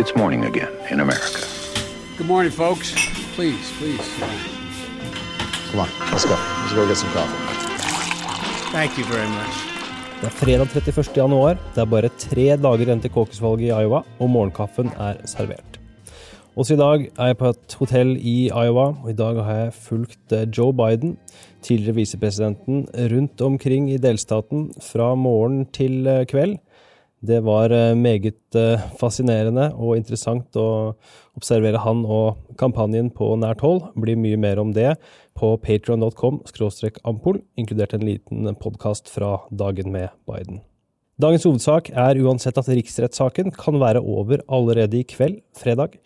It's morning again in America. Good morning, folks. Please, please. Come on, let's go. Let's go get some coffee. Thank you very much. Det er fredag 31. januar. Det er bare tre dager igjen til caucusvalget i Iowa, og morgenkaffen er servert. Også i dag er jeg på et hotell i Iowa, og i dag har jeg fulgt eh, Joe Biden, tidligere visepresidenten, rundt omkring i delstaten fra morgen til eh, kveld. Det var eh, meget fascinerende og interessant å observere han og kampanjen på nært hold. Blir mye mer om det på patreon.com ampol, inkludert en liten podkast fra dagen med Biden. Dagens hovedsak er uansett at riksrettssaken kan være over allerede i kveld, fredag.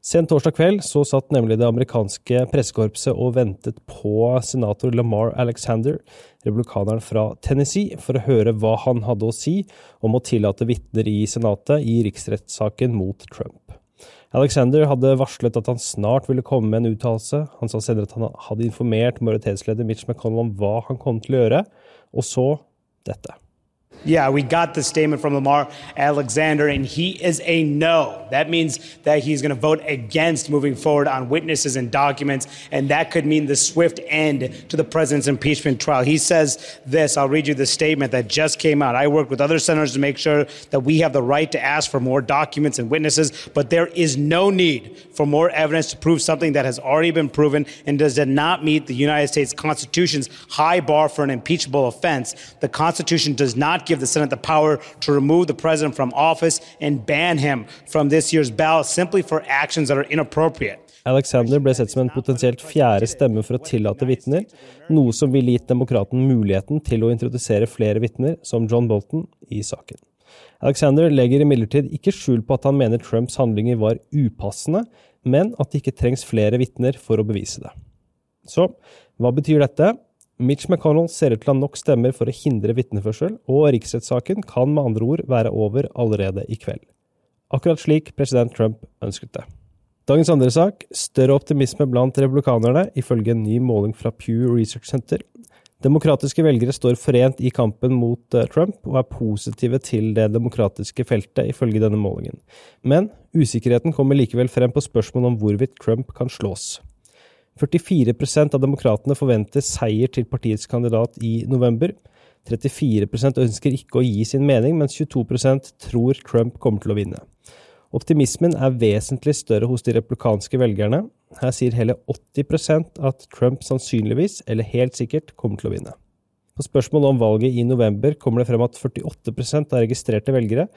Sent torsdag kveld så satt nemlig det amerikanske pressekorpset og ventet på senator Lamar Alexander, republikaneren fra Tennessee, for å høre hva han hadde å si om å tillate vitner i Senatet i riksrettssaken mot Trump. Alexander hadde varslet at han snart ville komme med en uttalelse. Han sa senere at han hadde informert majoritetsleder Mitch McConnell om hva han kom til å gjøre, og så dette. Yeah, we got the statement from Lamar Alexander, and he is a no. That means that he's going to vote against moving forward on witnesses and documents, and that could mean the swift end to the president's impeachment trial. He says this I'll read you the statement that just came out. I worked with other senators to make sure that we have the right to ask for more documents and witnesses, but there is no need for more evidence to prove something that has already been proven and does not meet the United States Constitution's high bar for an impeachable offense. The Constitution does not give the Senate the power to remove the president from office and ban him from this year's ballot simply for actions that are inappropriate. Alexander ble sett som en potensielt fjerde stemme for å tillate vitner, noe som ville gitt demokraten muligheten til å introdusere flere vitner, som John Bolton, i saken. Alexander legger imidlertid ikke skjul på at han mener Trumps handlinger var upassende, men at det ikke trengs flere vitner for å bevise det. Så hva betyr dette? Mitch McConnell ser ut til å ha nok stemmer for å hindre vitneførsel, og riksrettssaken kan med andre ord være over allerede i kveld. Akkurat slik president Trump ønsket det. Dagens andre sak større optimisme blant republikanerne, ifølge en ny måling fra Pew Research Center. Demokratiske velgere står forent i kampen mot eh, Trump og er positive til det demokratiske feltet, ifølge denne målingen. Men usikkerheten kommer likevel frem på spørsmål om hvorvidt Trump kan slås. 44% av demokratene forventer seier til partiets kandidat i november. 34% ønsker ikke å gi sin mening, mens 22% tror Trump kommer til å vinne. Optimismen er vesentlig større hos de replikanske velgerne. Her sier hele 80% at Trump sannsynligvis, eller helt sikkert, kommer til å vinne. På spørsmålet om valget i november kommer det frem at 48% av registrerte velgere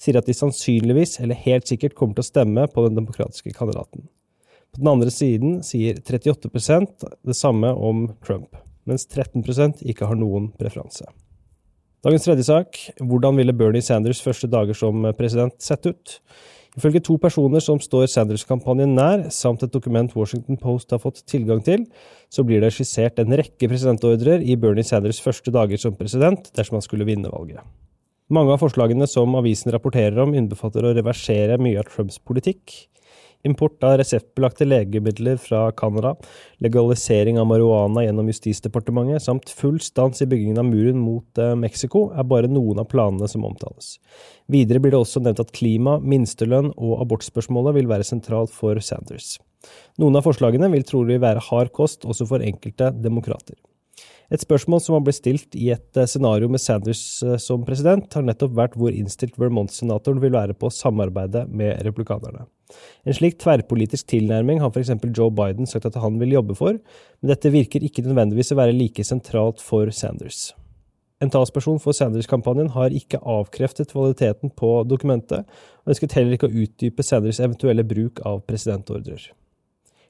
sier at de sannsynligvis, eller helt sikkert, kommer til å stemme på den demokratiske kandidaten. På den andre siden sier 38% det samme om Trump, mens 13% ikke har noen preferanse. Dagens tredje sak hvordan ville Bernie Sanders' første dager som president sett ut? Ifølge to personer som står Sanders-kampanjen nær, samt et dokument Washington Post har fått tilgang til, så blir det skissert en rekke presidentordrer i Bernie Sanders' første dager som president dersom han skulle vinne valget. Mange av forslagene som avisen rapporterer om, innbefatter å reversere mye av Trumps politikk, import av reseptbelagte legemidler fra Canada, legalisering av marihuana gjennom Justisdepartementet samt full stans i byggingen av muren mot eh, Mexico er bare noen av planene som omtales. Videre blir det også nevnt at klima, minstelønn og abortspørsmålet vil være sentralt for Sanders. Noen av forslagene vil trolig være hard kost også for enkelte demokrater. Et spørsmål som har blitt stilt i et eh, scenario med Sanders eh, som president, har nettopp vært hvor innstilt Vermont-senatoren vil være på å samarbeide med republikanerne. En slik tverrpolitisk tilnærming har f.eks. Joe Biden sagt at han vil jobbe for, men dette virker ikke nødvendigvis å være like sentralt for Sanders. En talsperson for Sanders-kampanjen har ikke avkreftet kvaliteten på dokumentet, og ønsket heller ikke å utdype Sanders' eventuelle bruk av presidentordrer.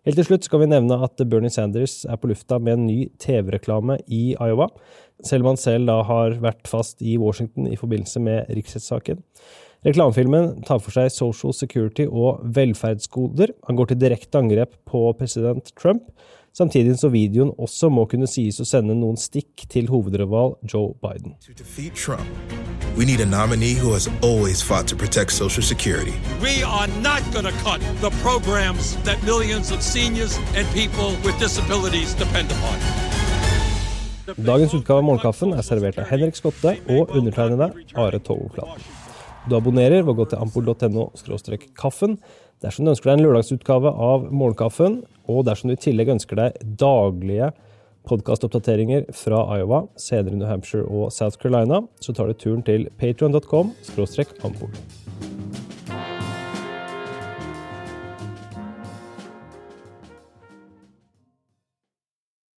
Helt til slutt skal vi nevne at Bernie Sanders er på lufta med en ny TV-reklame i Iowa, selv om han selv da har vært fast i Washington i forbindelse med riksrettssaken. Reklamefilmen tar for seg social security og velferdsgoder. Han går til direkte angrep på president Trump, samtidig som videoen også må kunne sies å sende noen stikk til hovedrival Joe Biden. Trump, we need a nominee who has always fought to protect Social Security. We are not going to cut the programs that millions of seniors and people with disabilities depend upon. Dagens utgave av Morgenkaffen er servert av Henrik Skotte og undertegnede Are Togoflaten. Du abonnerer ved å gå til ampol.no kaffen dersom du ønsker deg en lørdagsutgave av Morgenkaffen, og dersom du i tillegg ønsker deg daglige podkastoppdateringer fra Iowa, senere New Hampshire og South Carolina, så tar du turen til patrion.com ampol.